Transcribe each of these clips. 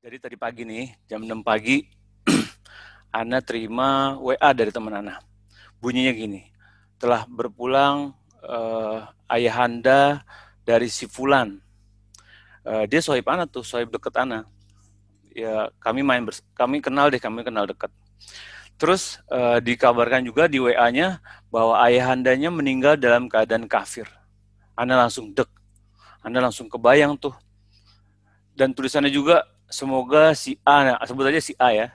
Jadi tadi pagi nih, jam 6 pagi, Ana terima WA dari teman Ana. Bunyinya gini, telah berpulang uh, ayahanda dari si Fulan. Uh, dia sohib Ana tuh, sohib deket Ana. Ya kami main, kami kenal deh, kami kenal deket. Terus uh, dikabarkan juga di WA-nya bahwa ayahandanya meninggal dalam keadaan kafir. Anda langsung dek, Anda langsung kebayang tuh. Dan tulisannya juga semoga si A, nah, sebut aja si A ya.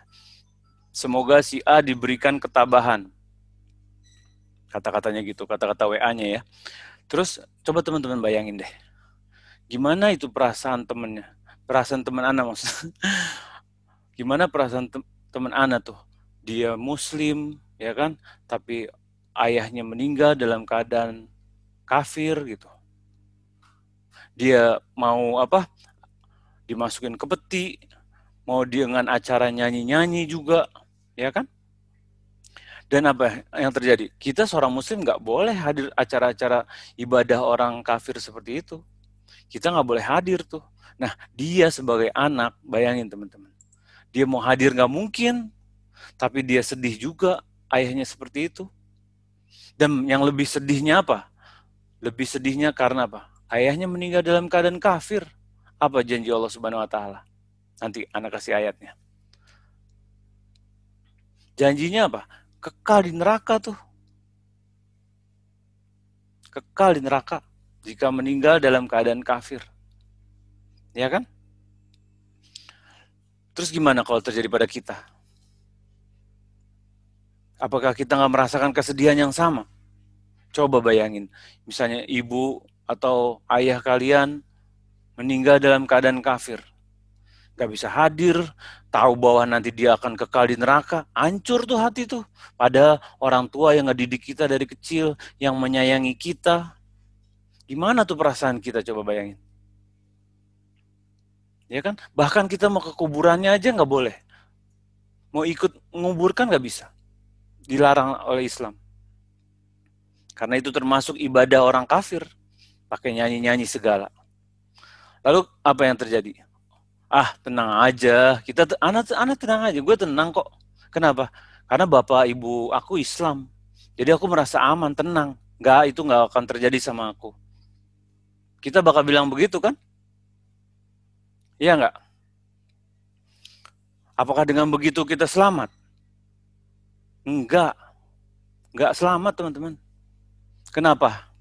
Semoga si A diberikan ketabahan. Kata-katanya gitu, kata-kata WA-nya ya. Terus coba teman-teman bayangin deh. Gimana itu perasaan temennya? Perasaan teman Ana maksudnya. Gimana perasaan te teman Ana tuh? Dia muslim, ya kan? Tapi ayahnya meninggal dalam keadaan kafir gitu. Dia mau apa? Dimasukin ke peti, mau dengan acara nyanyi-nyanyi juga, ya kan? Dan apa yang terjadi? Kita seorang muslim nggak boleh hadir acara-acara ibadah orang kafir seperti itu. Kita nggak boleh hadir tuh. Nah, dia sebagai anak, bayangin teman-teman. Dia mau hadir nggak mungkin, tapi dia sedih juga ayahnya seperti itu. Dan yang lebih sedihnya apa? Lebih sedihnya karena apa? Ayahnya meninggal dalam keadaan kafir. Apa janji Allah Subhanahu wa taala? Nanti anak kasih ayatnya. Janjinya apa? Kekal di neraka tuh. Kekal di neraka jika meninggal dalam keadaan kafir. Ya kan? Terus gimana kalau terjadi pada kita? Apakah kita nggak merasakan kesedihan yang sama? Coba bayangin, misalnya ibu atau ayah kalian meninggal dalam keadaan kafir. Gak bisa hadir, tahu bahwa nanti dia akan kekal di neraka, hancur tuh hati tuh. Pada orang tua yang ngedidik kita dari kecil, yang menyayangi kita. Gimana tuh perasaan kita coba bayangin. Ya kan? Bahkan kita mau ke kuburannya aja nggak boleh. Mau ikut menguburkan nggak bisa. Dilarang oleh Islam. Karena itu termasuk ibadah orang kafir. Pakai nyanyi-nyanyi segala. Lalu apa yang terjadi? Ah, tenang aja. Kita anak anak tenang aja. Gue tenang kok. Kenapa? Karena bapak ibu aku Islam. Jadi aku merasa aman, tenang. Gak, itu gak akan terjadi sama aku. Kita bakal bilang begitu kan? Iya nggak? Apakah dengan begitu kita selamat? Enggak. Enggak selamat teman-teman. Kenapa?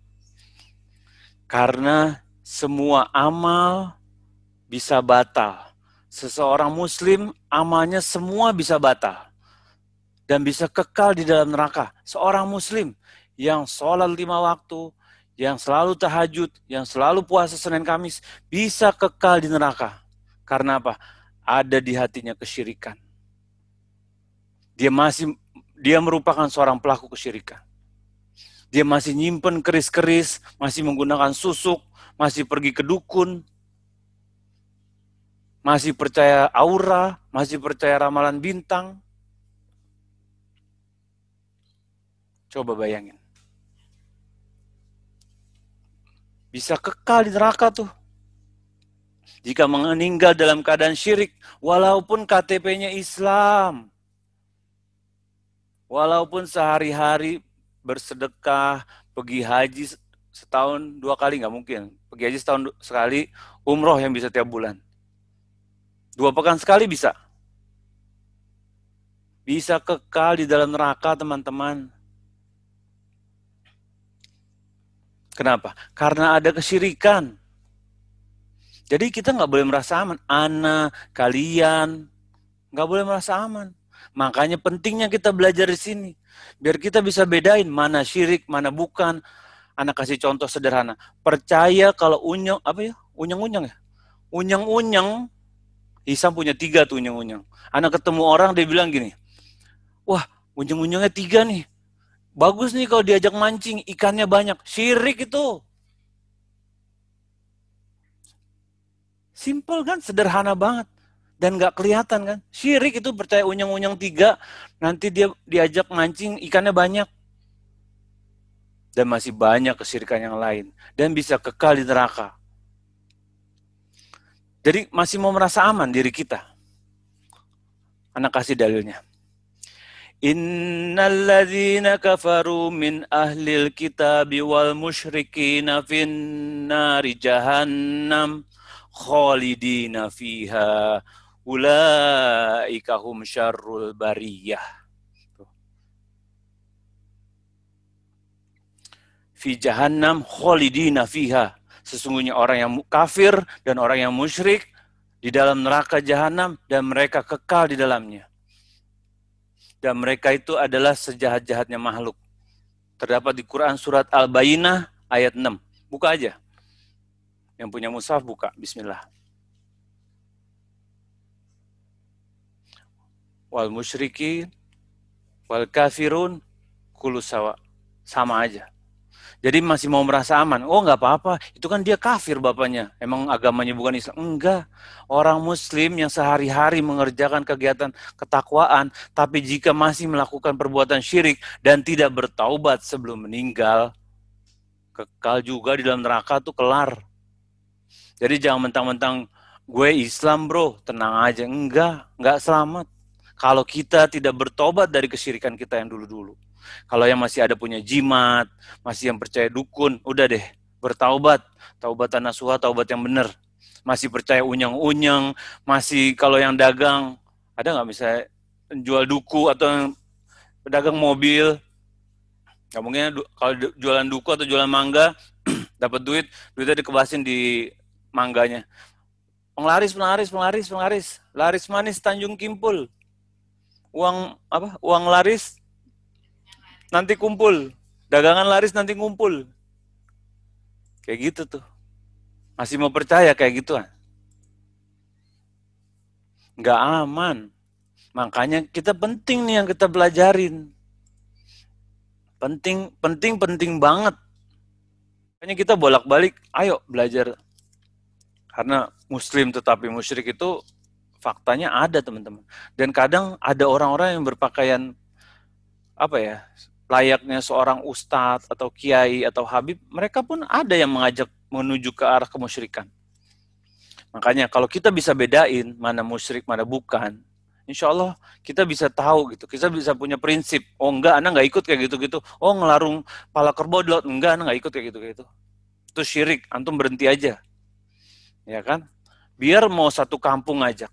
Karena semua amal bisa batal. Seseorang muslim amalnya semua bisa batal. Dan bisa kekal di dalam neraka. Seorang muslim yang sholat lima waktu, yang selalu tahajud, yang selalu puasa Senin Kamis, bisa kekal di neraka. Karena apa? Ada di hatinya kesyirikan. Dia masih dia merupakan seorang pelaku kesyirikan. Dia masih nyimpen keris-keris, masih menggunakan susuk, masih pergi ke dukun, masih percaya aura, masih percaya ramalan bintang. Coba bayangin. Bisa kekal di neraka tuh. Jika meninggal dalam keadaan syirik, walaupun KTP-nya Islam. Walaupun sehari-hari bersedekah, pergi haji setahun dua kali nggak mungkin pergi aja setahun sekali, umroh yang bisa tiap bulan. Dua pekan sekali bisa. Bisa kekal di dalam neraka teman-teman. Kenapa? Karena ada kesyirikan. Jadi kita nggak boleh merasa aman. Ana, kalian, nggak boleh merasa aman. Makanya pentingnya kita belajar di sini. Biar kita bisa bedain mana syirik, mana bukan, Anak kasih contoh sederhana. Percaya kalau unyeng, apa ya? Unyeng-unyeng ya? Unyeng-unyeng, Isam punya tiga tuh unyeng-unyeng. Anak ketemu orang, dia bilang gini, wah unyeng-unyengnya tiga nih. Bagus nih kalau diajak mancing, ikannya banyak. Syirik itu. Simple kan, sederhana banget. Dan gak kelihatan kan. Syirik itu percaya unyeng-unyeng tiga, nanti dia diajak mancing, ikannya banyak dan masih banyak kesirikan yang lain dan bisa kekal di neraka. Jadi masih mau merasa aman diri kita. Anak kasih dalilnya. Innalladzina kafaru min ahlil kitabi wal musyrikina fin jahannam khalidina fiha ulaika hum syarrul bariyah. Fi jahannam khalidina fiha. Sesungguhnya orang yang kafir dan orang yang musyrik di dalam neraka jahanam dan mereka kekal di dalamnya dan mereka itu adalah sejahat-jahatnya makhluk. Terdapat di Quran surat Al-Bayyinah ayat 6. Buka aja. Yang punya mushaf buka. Bismillah. Wal musyrikin wal kafirun kulusawa. Sama aja. Jadi masih mau merasa aman. Oh nggak apa-apa, itu kan dia kafir bapaknya. Emang agamanya bukan Islam. Enggak. Orang muslim yang sehari-hari mengerjakan kegiatan ketakwaan, tapi jika masih melakukan perbuatan syirik dan tidak bertaubat sebelum meninggal, kekal juga di dalam neraka tuh kelar. Jadi jangan mentang-mentang gue Islam bro, tenang aja. Enggak, enggak selamat. Kalau kita tidak bertobat dari kesyirikan kita yang dulu-dulu. Kalau yang masih ada punya jimat, masih yang percaya dukun, udah deh, bertaubat. Taubatan nasuha, taubat yang benar. Masih percaya unyang-unyang, masih kalau yang dagang, ada nggak misalnya jual duku atau pedagang mobil, nggak mungkin kalau jualan duku atau jualan mangga, dapat duit, duitnya dikebasin di mangganya. Penglaris, penglaris, penglaris, penglaris. Laris manis Tanjung Kimpul. Uang apa? Uang laris nanti kumpul. Dagangan laris nanti ngumpul. Kayak gitu tuh. Masih mau percaya kayak gitu gituan? Nggak aman. Makanya kita penting nih yang kita belajarin. Penting, penting, penting banget. Makanya kita bolak-balik, ayo belajar. Karena muslim tetapi musyrik itu faktanya ada teman-teman. Dan kadang ada orang-orang yang berpakaian apa ya layaknya seorang ustadz atau kiai atau habib, mereka pun ada yang mengajak menuju ke arah kemusyrikan. Makanya kalau kita bisa bedain mana musyrik, mana bukan, insya Allah kita bisa tahu gitu. Kita bisa punya prinsip. Oh enggak, anak nggak ikut kayak gitu-gitu. Oh ngelarung pala kerbau enggak, anak nggak ikut kayak gitu-gitu. Itu syirik, antum berhenti aja. Ya kan? Biar mau satu kampung ngajak.